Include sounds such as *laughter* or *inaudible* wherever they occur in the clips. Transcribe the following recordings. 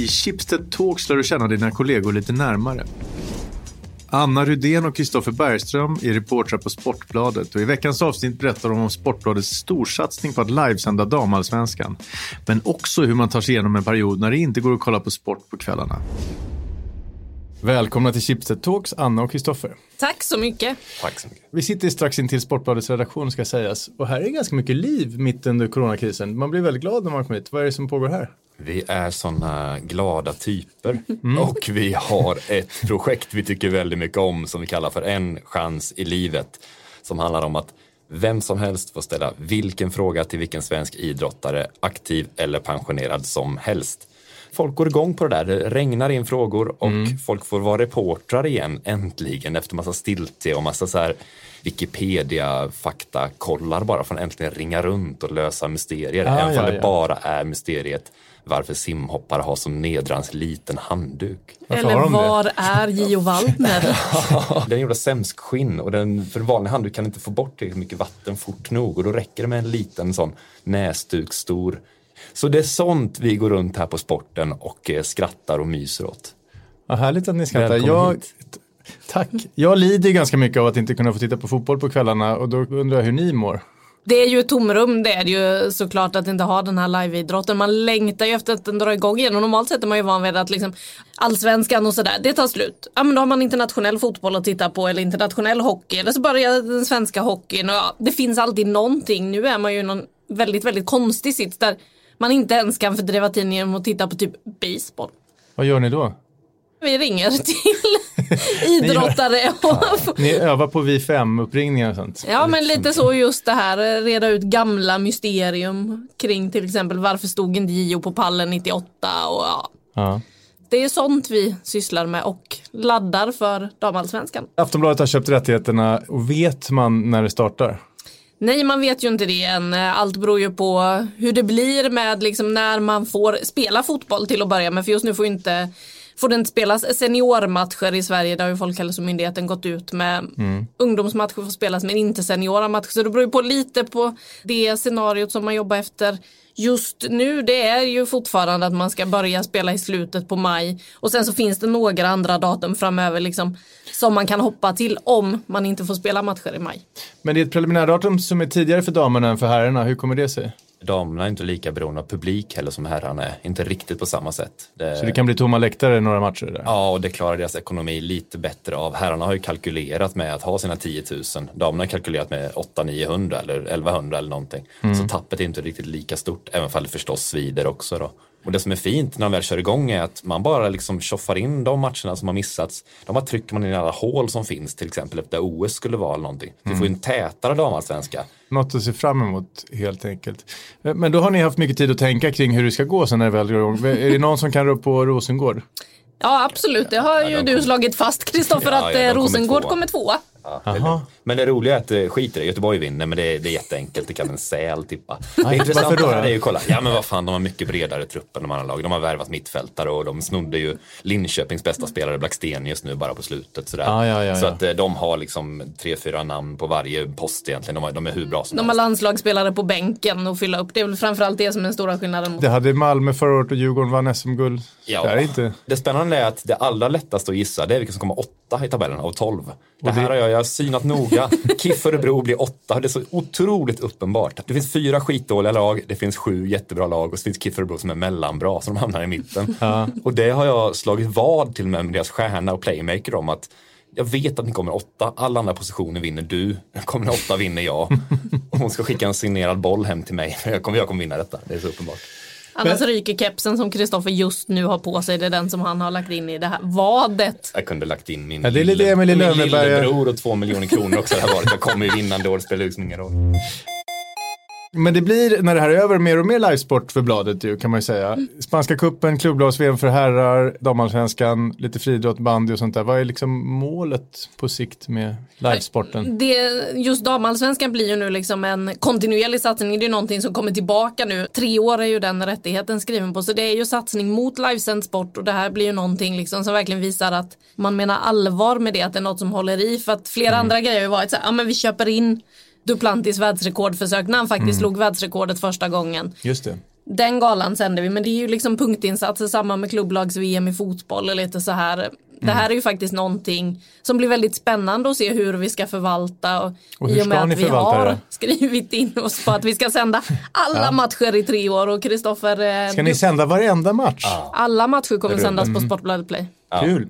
I Schibsted Talks lär du känna dina kollegor lite närmare. Anna Rudén och Kristoffer Bergström är reportrar på Sportbladet och i veckans avsnitt berättar de om Sportbladets storssatsning på att livesända damallsvenskan. Men också hur man tar sig igenom en period när det inte går att kolla på sport på kvällarna. Välkomna till Chipset Talks, Anna och Kristoffer. Tack så mycket. Tack så mycket. Vi sitter strax in till Sportbladets redaktion ska sägas och här är ganska mycket liv mitt under coronakrisen. Man blir väldigt glad när man kommer hit. Vad är det som pågår här? Vi är sådana glada typer mm. och vi har ett projekt vi tycker väldigt mycket om som vi kallar för En chans i livet. Som handlar om att vem som helst får ställa vilken fråga till vilken svensk idrottare, aktiv eller pensionerad som helst. Folk går igång på det där, det regnar in frågor och mm. folk får vara reportrar igen äntligen efter massa stiltje och massa så här Wikipedia-fakta kollar bara från äntligen ringa runt och lösa mysterier. Ah, även ja, det ja. bara är mysteriet varför simhoppare har så nedrans liten handduk. Eller var det? är Gio Waldner? *laughs* den är gjord av sämskskinn och den, för en vanlig handduk kan inte få bort tillräckligt mycket vatten fort nog och då räcker det med en liten sån näsduk stor. Så det är sånt vi går runt här på sporten och eh, skrattar och myser åt. Ja, härligt att ni skrattar. Jag, tack. Jag lider ganska mycket av att inte kunna få titta på fotboll på kvällarna och då undrar jag hur ni mår. Det är ju ett tomrum, det är det ju såklart att inte ha den här liveidrotten. Man längtar ju efter att den drar igång igen och normalt sett är man ju van vid att liksom allsvenskan och sådär, det tar slut. Ja men då har man internationell fotboll att titta på eller internationell hockey eller så börjar den svenska hockeyn och ja, det finns alltid någonting. Nu är man ju någon väldigt, väldigt konstig sits där man inte ens kan fördriva tiden genom att titta på typ baseball. Vad gör ni då? Vi ringer till *laughs* idrottare. Och Ni övar på vi fem uppringningar och sånt? Ja, men lite så just det här, reda ut gamla mysterium kring till exempel varför stod inte Gio på pallen 98 och ja. ja. Det är sånt vi sysslar med och laddar för damallsvenskan. Aftonbladet har köpt rättigheterna och vet man när det startar? Nej, man vet ju inte det än. Allt beror ju på hur det blir med liksom när man får spela fotboll till att börja med. För just nu får ju inte får det inte spelas seniormatcher i Sverige. Där har ju Folkhälsomyndigheten gått ut med mm. ungdomsmatcher får spelas men inte seniora matcher. Så det beror ju på lite på det scenariot som man jobbar efter just nu det är ju fortfarande att man ska börja spela i slutet på maj och sen så finns det några andra datum framöver liksom som man kan hoppa till om man inte får spela matcher i maj. Men det är ett preliminärdatum som är tidigare för damerna än för herrarna, hur kommer det sig? Damerna är inte lika beroende av publik heller som herrarna är. Inte riktigt på samma sätt. Det... Så det kan bli tomma läktare i några matcher? Där. Ja, och det klarar deras ekonomi lite bättre av. Herrarna har ju kalkylerat med att ha sina 10 000. Damerna har kalkylerat med 800-900 eller 1100 eller någonting. Mm. Så tappet är inte riktigt lika stort, även om det förstås svider också. Då. Och det som är fint när de väl kör igång är att man bara liksom tjoffar in de matcherna som har missats. De bara trycker man in i alla hål som finns, till exempel efter OS skulle vara eller någonting. Vi får ju en tätare damallsvenska. Något att se fram emot helt enkelt. Men då har ni haft mycket tid att tänka kring hur det ska gå sen när det väl går igång. Är det någon som kan rå på Rosengård? Ja absolut, det har ju ja, du slagit fast Kristoffer ja, att ja, Rosengård kommer tvåa. Ja, men det roliga är att det skiter i Göteborg vinner, men det är, det är jätteenkelt. Det kan en säl tippa. *laughs* Det intressanta då, är ju kolla, ja men vad fan, de har mycket bredare trupp än de andra lagen. De har värvat mittfältare och de snodde ju Linköpings bästa spelare Blackstenius nu bara på slutet. Sådär. Ja, ja, ja, Så att eh, de har liksom tre, fyra namn på varje post egentligen. De, har, de är hur bra som De helst. har landslagsspelare på bänken och fylla upp. Det är väl framförallt det som är den stora skillnaden. Det hade Malmö förra året och Djurgården vann SM-guld. Ja, det, inte... det spännande är att det allra lättaste att gissa det är vilka som kommer åtta i tabellen av tolv. Det här har jag, jag har synat noga. KIF Örebro blir åtta. Det är så otroligt uppenbart. Det finns fyra skitdåliga lag, det finns sju jättebra lag och så finns KIF Örebro som är mellanbra, så de hamnar i mitten. Ja. Och det har jag slagit vad till med, med deras stjärna och playmaker om att jag vet att ni kommer åtta, alla andra positioner vinner du, kommer åtta vinner jag. Och hon ska skicka en signerad boll hem till mig, jag kommer, jag kommer vinna detta, det är så uppenbart. Annars ryker kepsen som Kristoffer just nu har på sig. Det är den som han har lagt in i det här vadet. Jag kunde lagt in min, ja, det är lille, min lillebror och två miljoner kronor också. Det här varit. Jag kommer ju vinnande år, det spelar liksom ingen roll. Men det blir, när det här är över, mer och mer livesport för bladet ju, kan man ju säga. Spanska kuppen, klubblags-VM för herrar, damallsvenskan, lite friidrott, bandy och sånt där. Vad är liksom målet på sikt med livesporten? Det, just damallsvenskan blir ju nu liksom en kontinuerlig satsning. Det är någonting som kommer tillbaka nu. Tre år är ju den rättigheten skriven på. Så det är ju satsning mot livesänd sport och det här blir ju någonting liksom som verkligen visar att man menar allvar med det, att det är något som håller i. För att flera mm. andra grejer har ju varit så här, ja men vi köper in Duplantis världsrekordförsök när han faktiskt mm. slog världsrekordet första gången. Just det. Den galan sänder vi, men det är ju liksom punktinsatser, samma med klubblags-VM i fotboll och lite så här. Det här är ju faktiskt någonting som blir väldigt spännande att se hur vi ska förvalta. Och, Och hur I och med att vi har det? skrivit in oss på att vi ska sända *laughs* alla matcher i tre år och Kristoffer, eh, Ska ni sända varenda match? alla matcher kommer sändas Mm. på Sportbladet Play. Kul.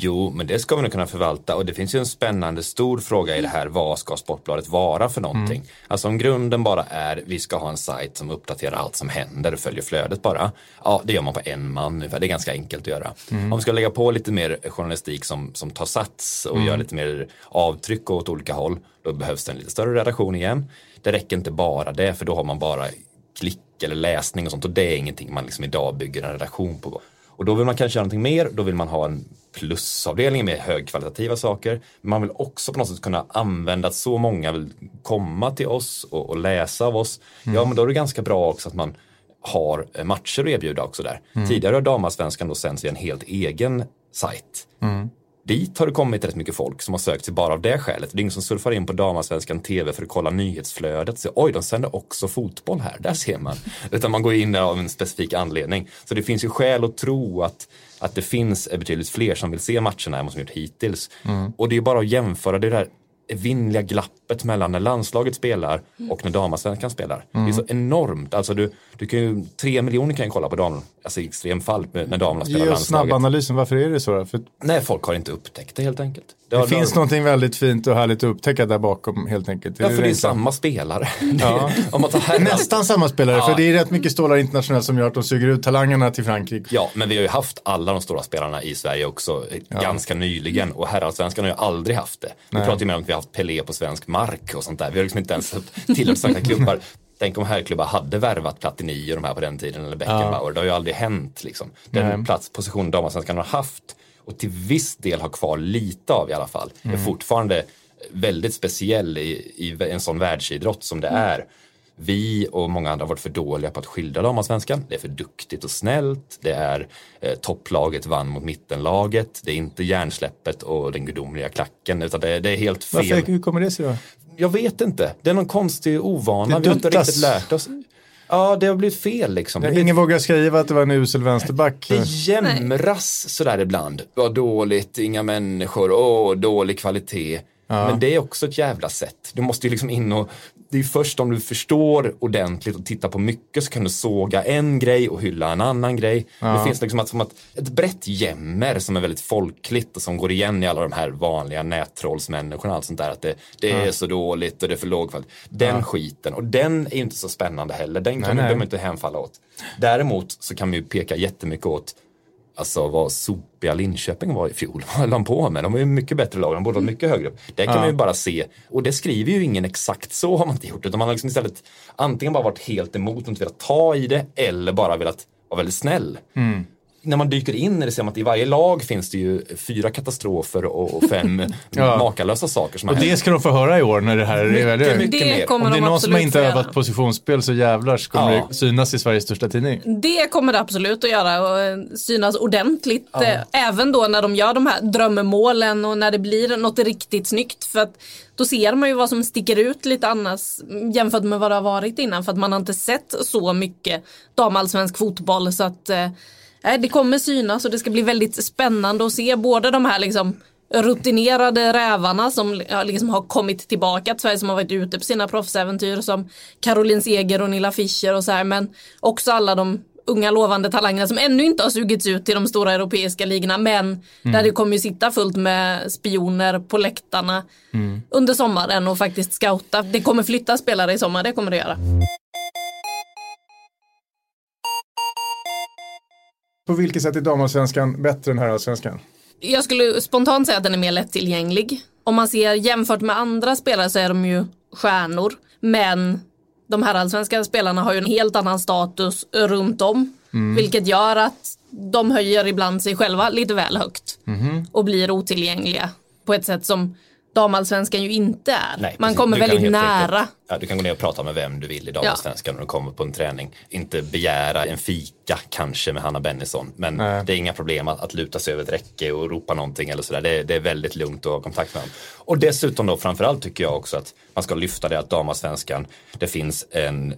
Jo, men det ska vi nog kunna förvalta och det finns ju en spännande stor fråga i det här. Vad ska Sportbladet vara för någonting? Mm. Alltså om grunden bara är vi ska ha en sajt som uppdaterar allt som händer och följer flödet bara. Ja, det gör man på en man ungefär. Det är ganska enkelt att göra. Mm. Om vi ska lägga på lite mer journalistik som, som tar sats och Mm. gör lite mer avtryck åt olika håll, då behövs det en lite större redaktion igen. Det räcker inte bara det, för då har man bara klick eller läsning och sånt och det är ingenting man liksom idag bygger en redaktion på. Och då vill man kanske göra någonting mer, då vill man ha en plusavdelning med högkvalitativa saker. Men man vill också på något sätt kunna använda att så många vill komma till oss och, och läsa av oss. Ja, men då är det ganska bra också att man har eh, matcher att erbjuda också där. Tidigare har damallsvenskan då sänds i en helt egen sajt. Dit har det kommit rätt mycket folk som har sökt sig bara av det skälet. Det är ingen som surfar in på Damallsvenskan TV för att kolla nyhetsflödet. Så, Oj, de sänder också fotboll här, där ser man. *laughs* Utan man går in av en specifik anledning. Så det finns ju skäl att tro att, att det finns betydligt fler som vill se matcherna än vad som gjort hittills. Och det är bara att jämföra det där evinnerliga glappet mellan när landslaget spelar och när damallsvenskan spelar. Det är så enormt. Alltså du, du kan ju, tre miljoner kan ju kolla på damerna, alltså i extremfall när damerna spelar Ge landslaget. snabbanalysen, varför är det så då? För Nej, folk har inte upptäckt det helt enkelt. det har- finns någonting väldigt fint och härligt att upptäcka där bakom helt enkelt. Ja, för det är enkla. samma spelare. Ja. *laughs* Om man tar här, Nästan samma spelare, Ja. för det är rätt mycket stålar internationellt som gör att de suger ut talangerna till Frankrike. Ja, men vi har ju haft alla de stora spelarna i Sverige också eh, ganska nyligen och herrallsvenskan har ju aldrig haft det. Vi pratar ju mer om att vi har haft Pelé på svensk mark och sånt där. Vi har liksom inte ens tillhört svenska klubbar. Tänk om herrklubbar hade värvat Platini och de här på den tiden eller Beckenbauer. Det har ju aldrig hänt liksom. Den Nej. plats, position damallsvenskan har haft och till viss del har kvar lite av i alla fall. är fortfarande väldigt speciell i, i en sån världsidrott som det är. Vi och många andra har varit för dåliga på att skildra damallsvenskan. Det är för duktigt och snällt. Det är eh, topplaget vann mot mittenlaget. Det är inte hjärnsläppet och den gudomliga klacken utan det, det är helt fel. Varför, hur kommer det sig då? Jag vet inte. Det är någon konstig ovana. Det Vi har inte riktigt lärt oss. Ja, det har blivit fel liksom. Blivit Ingen vågar skriva att det var en usel vänsterback. det jämras sådär ibland. Vad dåligt, inga människor, åh, dålig kvalitet. Men det är också ett jävla sätt. Du måste ju liksom in och, det är först om du förstår ordentligt och tittar på mycket så kan du såga en grej och hylla en annan grej. Det finns liksom att, som att ett brett jämmer som är väldigt folkligt och som går igen i alla de här vanliga nättrollsmänniskorna och allt sånt där. Att det, det är så dåligt och det är för låg kvalitet. Den skiten, och den är inte så spännande heller. Den kan Nej, vi nej. inte hemfalla åt. Däremot så kan vi ju peka jättemycket åt Alltså vad sopiga Linköping var i fjol. Vad *laughs* höll de på med? De var ju mycket bättre lag. De borde vara mycket högre upp. Det kan man ju bara se. Och det skriver ju ingen exakt så har man inte gjort. Utan man har liksom istället antingen bara varit helt emot och inte velat ta i det. Eller bara velat vara väldigt snäll. När man dyker in i det ser man att i varje lag finns det ju fyra katastrofer och fem *laughs* Ja. makalösa saker som Och har det ska de få höra i år när det här är Mycket, det, mycket Det mer. kommer Om det är de någon som har inte göra. övat positionsspel så jävlar så kommer Ja. det synas i Sveriges största tidning. Det kommer det absolut att göra och eh, synas ordentligt. eh, Även då när de gör de här drömmålen och när det blir något riktigt snyggt. För att då ser man ju vad som sticker ut lite annars jämfört med vad det har varit innan. För att man har inte sett så mycket damallsvensk fotboll. Så att eh, det kommer synas och det ska bli väldigt spännande att se både de här liksom rutinerade rävarna som liksom har kommit tillbaka till Sverige som har varit ute på sina proffsäventyr som Caroline Seger och Nilla Fischer och så här men också alla de unga lovande talangerna som ännu inte har sugits ut till de stora europeiska ligorna men där det kommer ju sitta fullt med spioner på läktarna under sommaren och faktiskt scouta. Det kommer flytta spelare i sommar, det kommer det göra. På vilket sätt är damallsvenskan bättre än herrallsvenskan? Jag skulle spontant säga att den är mer lättillgänglig. Om man ser jämfört med andra spelare så är de ju stjärnor. Men de här allsvenska spelarna har ju en helt annan status runt om. Vilket gör att de höjer ibland sig själva lite väl högt. Och blir otillgängliga på ett sätt som damallsvenskan ju inte är. Nej, man precis. kommer Du väldigt nära. enkelt- Ja, du kan gå ner och prata med vem du vill i damallsvenskan när du kommer på en träning. Inte begära en fika kanske med Hanna Bennison. Men Nej. det är inga problem att, att luta sig över ett räcke och ropa någonting eller sådär. Det, det är väldigt lugnt att ha kontakt med dem. Och dessutom då framförallt tycker jag också att man ska lyfta det att damallsvenskan, det finns en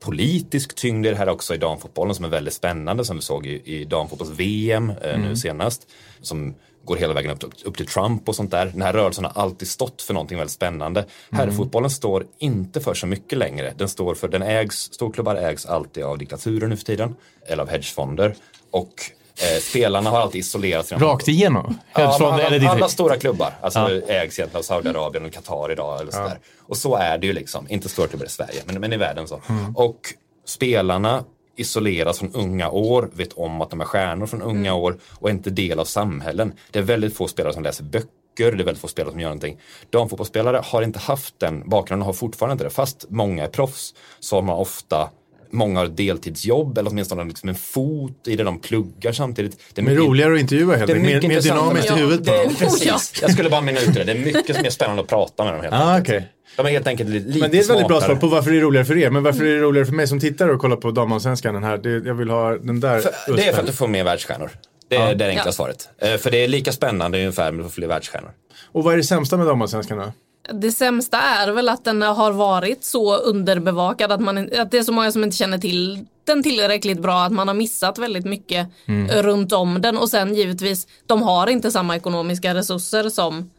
politisk tyngd i det här också i damfotbollen som är väldigt spännande som vi såg i, i damfotbolls-VM eh, nu senast. Som går hela vägen upp, upp till Trump och sånt där. Den här rörelsen har alltid stått för någonting väldigt spännande. Mm. Herrfotbollen står inte för så mycket längre. Den står för, den ägs, storklubbar ägs alltid av diktaturer nu för tiden, eller av hedgefonder. Och eh, spelarna har alltid isolerat sig. Rakt igenom? Ja, alla, alla, alla, stora klubbar alltså, ja. ägs egentligen av Saudiarabien och Qatar idag. Eller sådär. Ja. Och så är det ju liksom, inte stora klubbar i Sverige, men, men i världen så. Mm. Och spelarna isoleras från unga år, vet om att de är stjärnor från unga mm. år och är inte del av samhällen. Det är väldigt få spelare som läser böcker, det är väldigt få spelare som gör någonting. Damfotbollsspelare har inte haft den bakgrunden, har fortfarande inte det. Fast många är proffs så har man ofta Många har deltidsjobb eller åtminstone liksom en fot i det de pluggar samtidigt. Det är, mycket, roligare att intervjua helt enkelt, mer, mer dynamiskt i huvudet på dem. Precis, jag skulle bara minna ut det. Det är mycket mer spännande att prata med dem helt ah, enkelt. Okay. De är helt enkelt lite Men det är ett väldigt bra svar på varför det är roligare för er. Men varför är det roligare för mig som tittar och kollar på damallsvenskan den här? Det, jag vill ha den där. För, det är för att du får mer världsstjärnor. Det är ja. det enkla ja. svaret. Eh, för det är lika spännande ungefär med att få fler världsstjärnor. Och vad är det sämsta med damallsvenskan då? Det sämsta är väl att den har varit så underbevakad att, man, att det är så många som inte känner till den tillräckligt bra att man har missat väldigt mycket mm. runt om den och sen givetvis de har inte samma ekonomiska resurser som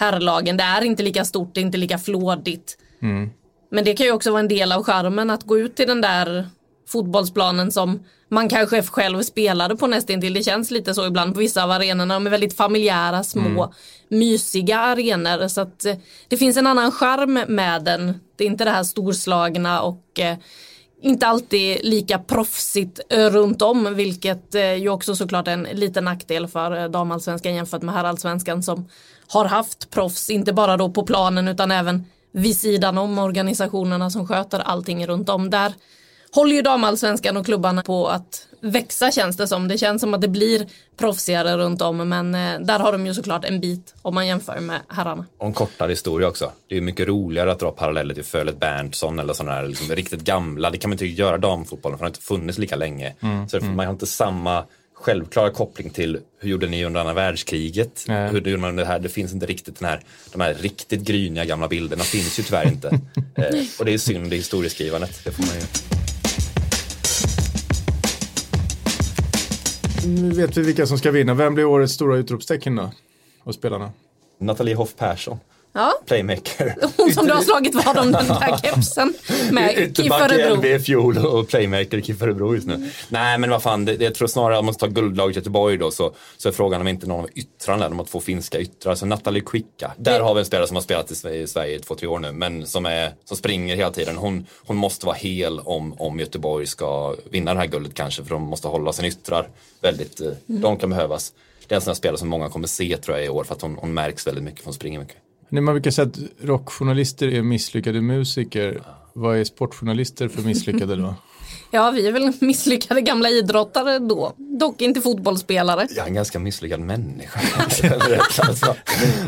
herrlagen. Det är inte lika stort, det är inte lika flådigt. Mm. Men det kan ju också vara en del av charmen att gå ut till den där fotbollsplanen som man kanske själv spelade på nästintill. Det känns lite så ibland på vissa av arenorna. De är väldigt familjära, små, mm. mysiga arenor. Så att eh, det finns en annan charm med den. Det är inte det här storslagna och eh, inte alltid lika proffsigt eh, runt om, vilket eh, ju också såklart är en liten nackdel för damallsvenskan jämfört med herrallsvenskan som har haft proffs, inte bara då på planen utan även vid sidan om organisationerna som sköter allting runt om. Där håller ju damallsvenskan och klubbarna på att växa känns det som. Det känns som att det blir proffsigare runt om men eh, där har de ju såklart en bit om man jämför med herrarna. Och en kortare historia också. Det är mycket roligare att dra paralleller till Fölet Berntsson eller sådana här liksom, riktigt gamla. Det kan man inte göra damfotbollen för det har inte funnits lika länge. Mm. Så mm. man har inte samma självklara koppling till hur gjorde ni under andra världskriget? Nej. Hur gjorde man det här? Det finns inte riktigt den här, de här riktigt gryniga gamla bilderna finns ju tyvärr inte. *laughs* eh, och det är synd i historieskrivandet. Det får man ju. Nu vet vi vilka som ska vinna. Vem blir årets stora utropstecken då? Hos spelarna? Nathalie Hoff Persson. Ja. Playmaker. *laughs* Hon som du har slagit vad om den där kepsen med KIF Örebro. i fjol och playmaker i KIF Örebro just nu. Nej men vad fan, det, jag tror snarare om man ska ta guldlaget Göteborg då så, så är frågan om inte någon av yttrarna, de har två finska yttrar. Så Nathalie Quicka, där det... har vi en spelare som har spelat i Sverige i två, tre år nu men som, är, som springer hela tiden. Hon, hon måste vara hel om, om Göteborg ska vinna det här guldet kanske för de måste hålla sina yttrar väldigt, mm. de kan behövas. Det är en sån här spelare som många kommer se tror jag i år för att hon, hon märks väldigt mycket för hon springer mycket. Man brukar säga att rockjournalister är misslyckade musiker. Vad är sportjournalister för misslyckade då? *laughs* Ja, vi är väl misslyckade gamla idrottare då. Dock inte fotbollsspelare. Jag är en ganska misslyckad människa. *laughs*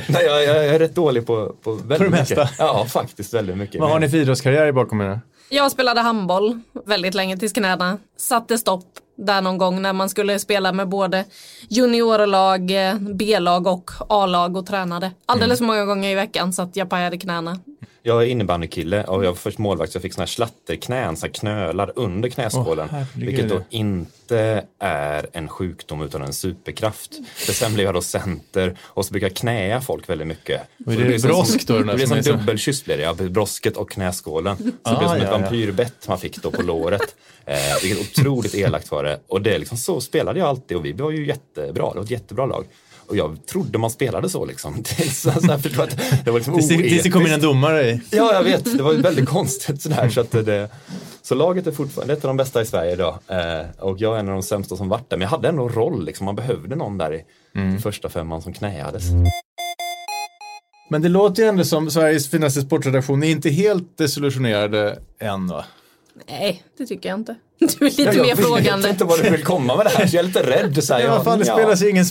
Nej, jag, jag, är rätt dålig på, på väldigt på det mycket. Mesta. Ja, faktiskt väldigt mycket. Vad har ni för idrottskarriär bakom er? Jag spelade handboll väldigt länge tills knäna satte stopp där någon gång när man skulle spela med både juniorlag, eh, B-lag och A-lag och tränade alldeles för mm. många gånger i veckan så att jag pajade knäna. Jag är innebandykille och jag var först målvakt så jag fick såna här slatterknän, så här knölar under knäskålen. Oh, vilket då inte är en sjukdom utan en superkraft. För sen blev jag då center och så brukar jag knäa folk väldigt mycket. Och det, det brosk då? Det blir som en dubbelkyss blir det, ja. Brosket och knäskålen. Så ah, det blev som ja, ett vampyrbett man fick då på låret. Eh, vilket otroligt elakt var det. Och det är liksom så spelade jag alltid och vi var ju jättebra. Det var ett jättebra lag. Och jag trodde man spelade så liksom. *laughs* Det var liksom *laughs* Tills det kom in en domare i. Ja, jag vet. Det var väldigt *laughs* konstigt sådär. Så, att det, så laget är fortfarande ett av de bästa i Sverige idag. Eh, och jag är en av de sämsta som varit där. Men jag hade ändå roll. Liksom. Man behövde någon där i mm. första femman som knäades. Men det låter ju ändå som Sveriges finaste sportredaktion. Ni är inte helt desillusionerade än va? Nej, det tycker jag inte. Du är lite ja, mer frågande. Jag vet inte vad du vill komma med det här, så jag är lite rädd. Så här, ja, fan, det ja. spelas ju ingen,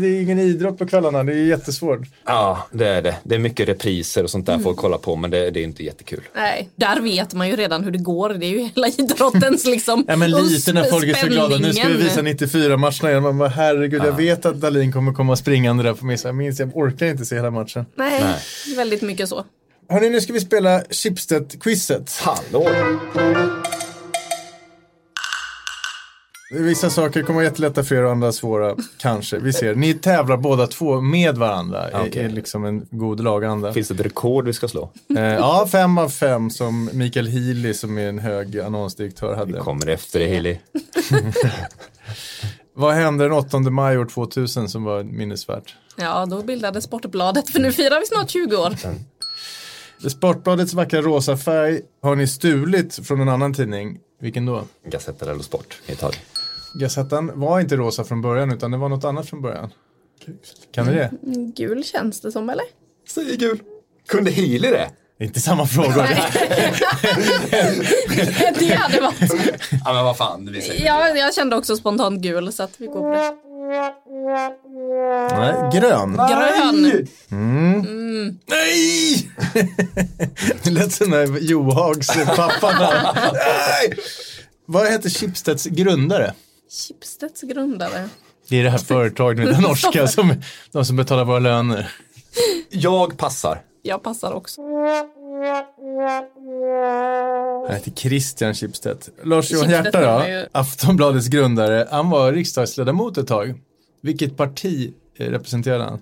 det är ingen idrott på kvällarna, det är jättesvårt. Ja, det är det. Det är mycket repriser och sånt där mm. folk kollar på, men det, det, är inte jättekul. Nej, där vet man ju redan hur det går. Det är ju hela idrottens liksom *laughs* Ja, men lite när folk är så glada. Nu ska vi visa 94 matcherna igen. Man bara, herregud, ja. jag vet att Dalin kommer komma springande där på mig. Jag minns, jag orkar inte se hela matchen. Nej, Nej. väldigt mycket så. Hörni, nu ska vi spela Schibsted-quizet. Hallå! Vissa saker kommer vara jättelätta för er och andra svåra, kanske. Vi ser. Ni tävlar båda två med varandra Okej. i, i liksom en god laganda. Finns det ett rekord vi ska slå? Eh, ja, fem av fem som Mikael Healy som är en hög annonsdirektör Vi hade. kommer efter det, Hilly. *laughs* Vad hände den 8 maj år 2000 som var minnesvärt? Ja, då bildades Sportbladet för nu firar vi snart 20 år. Sportbladets vackra rosa färg har ni stulit från en annan tidning. Vilken då? Gazzetta dello Sport i Italien. Gazettan var inte rosa från början utan det var något annat från början. Kan ni det? Gul känns det som eller? Säg gul. Kunde Hilly det? Det är inte samma frågor. *laughs* det hade varit. Ja men vad fan, vi säger Ja, jag kände också spontant gul så att vi går på det. Nej, grön. Grön. Nej! *laughs* det lät som Johags pappa. *laughs* Nej! Vad heter Schibsteds grundare? Schibsteds grundare. Det är det här företaget med den norska som, de som betalar våra löner. Jag passar. Jag passar också. Han heter Christian Schibsted. Lars-Johan Hierta då, ju- Aftonbladets grundare, han var riksdagsledamot ett tag. Vilket parti eh, representerade han?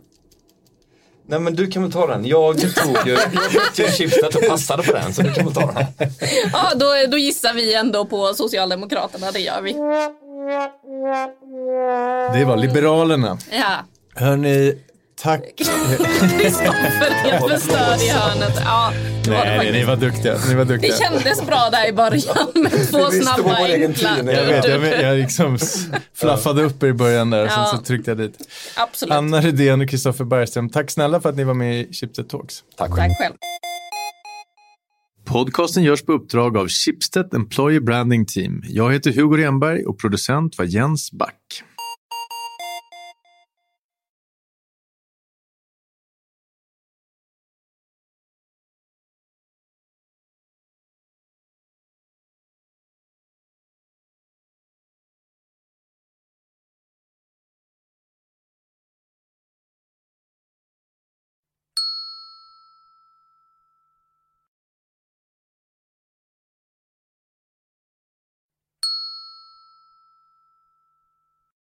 Nej men du kan väl ta den. Jag tog ju *laughs* till Schibsted och passade på den så du kan väl ta den. Ja, då, då gissar vi ändå på Socialdemokraterna, det gör vi. Det var Liberalerna. Ja, Hörni, tack. *laughs* Kristoffer helt förstörd i hörnet. Ja, det var det Nej, ni var duktiga. Ni var duktiga. Det kändes bra där i början med två Vi snabba enkla. Jag vet, jag, vet, jag liksom flaffade upp i början där, Ja. sen så tryckte jag dit. Absolut. Anna Rydén och Kristoffer Bergström, tack snälla för att ni var med i Chipset Talks. Tack själv. Tack själv. Podcasten görs på uppdrag av Schibsted Employer Branding Team. Jag heter Hugo Renberg och producent var Jens Back.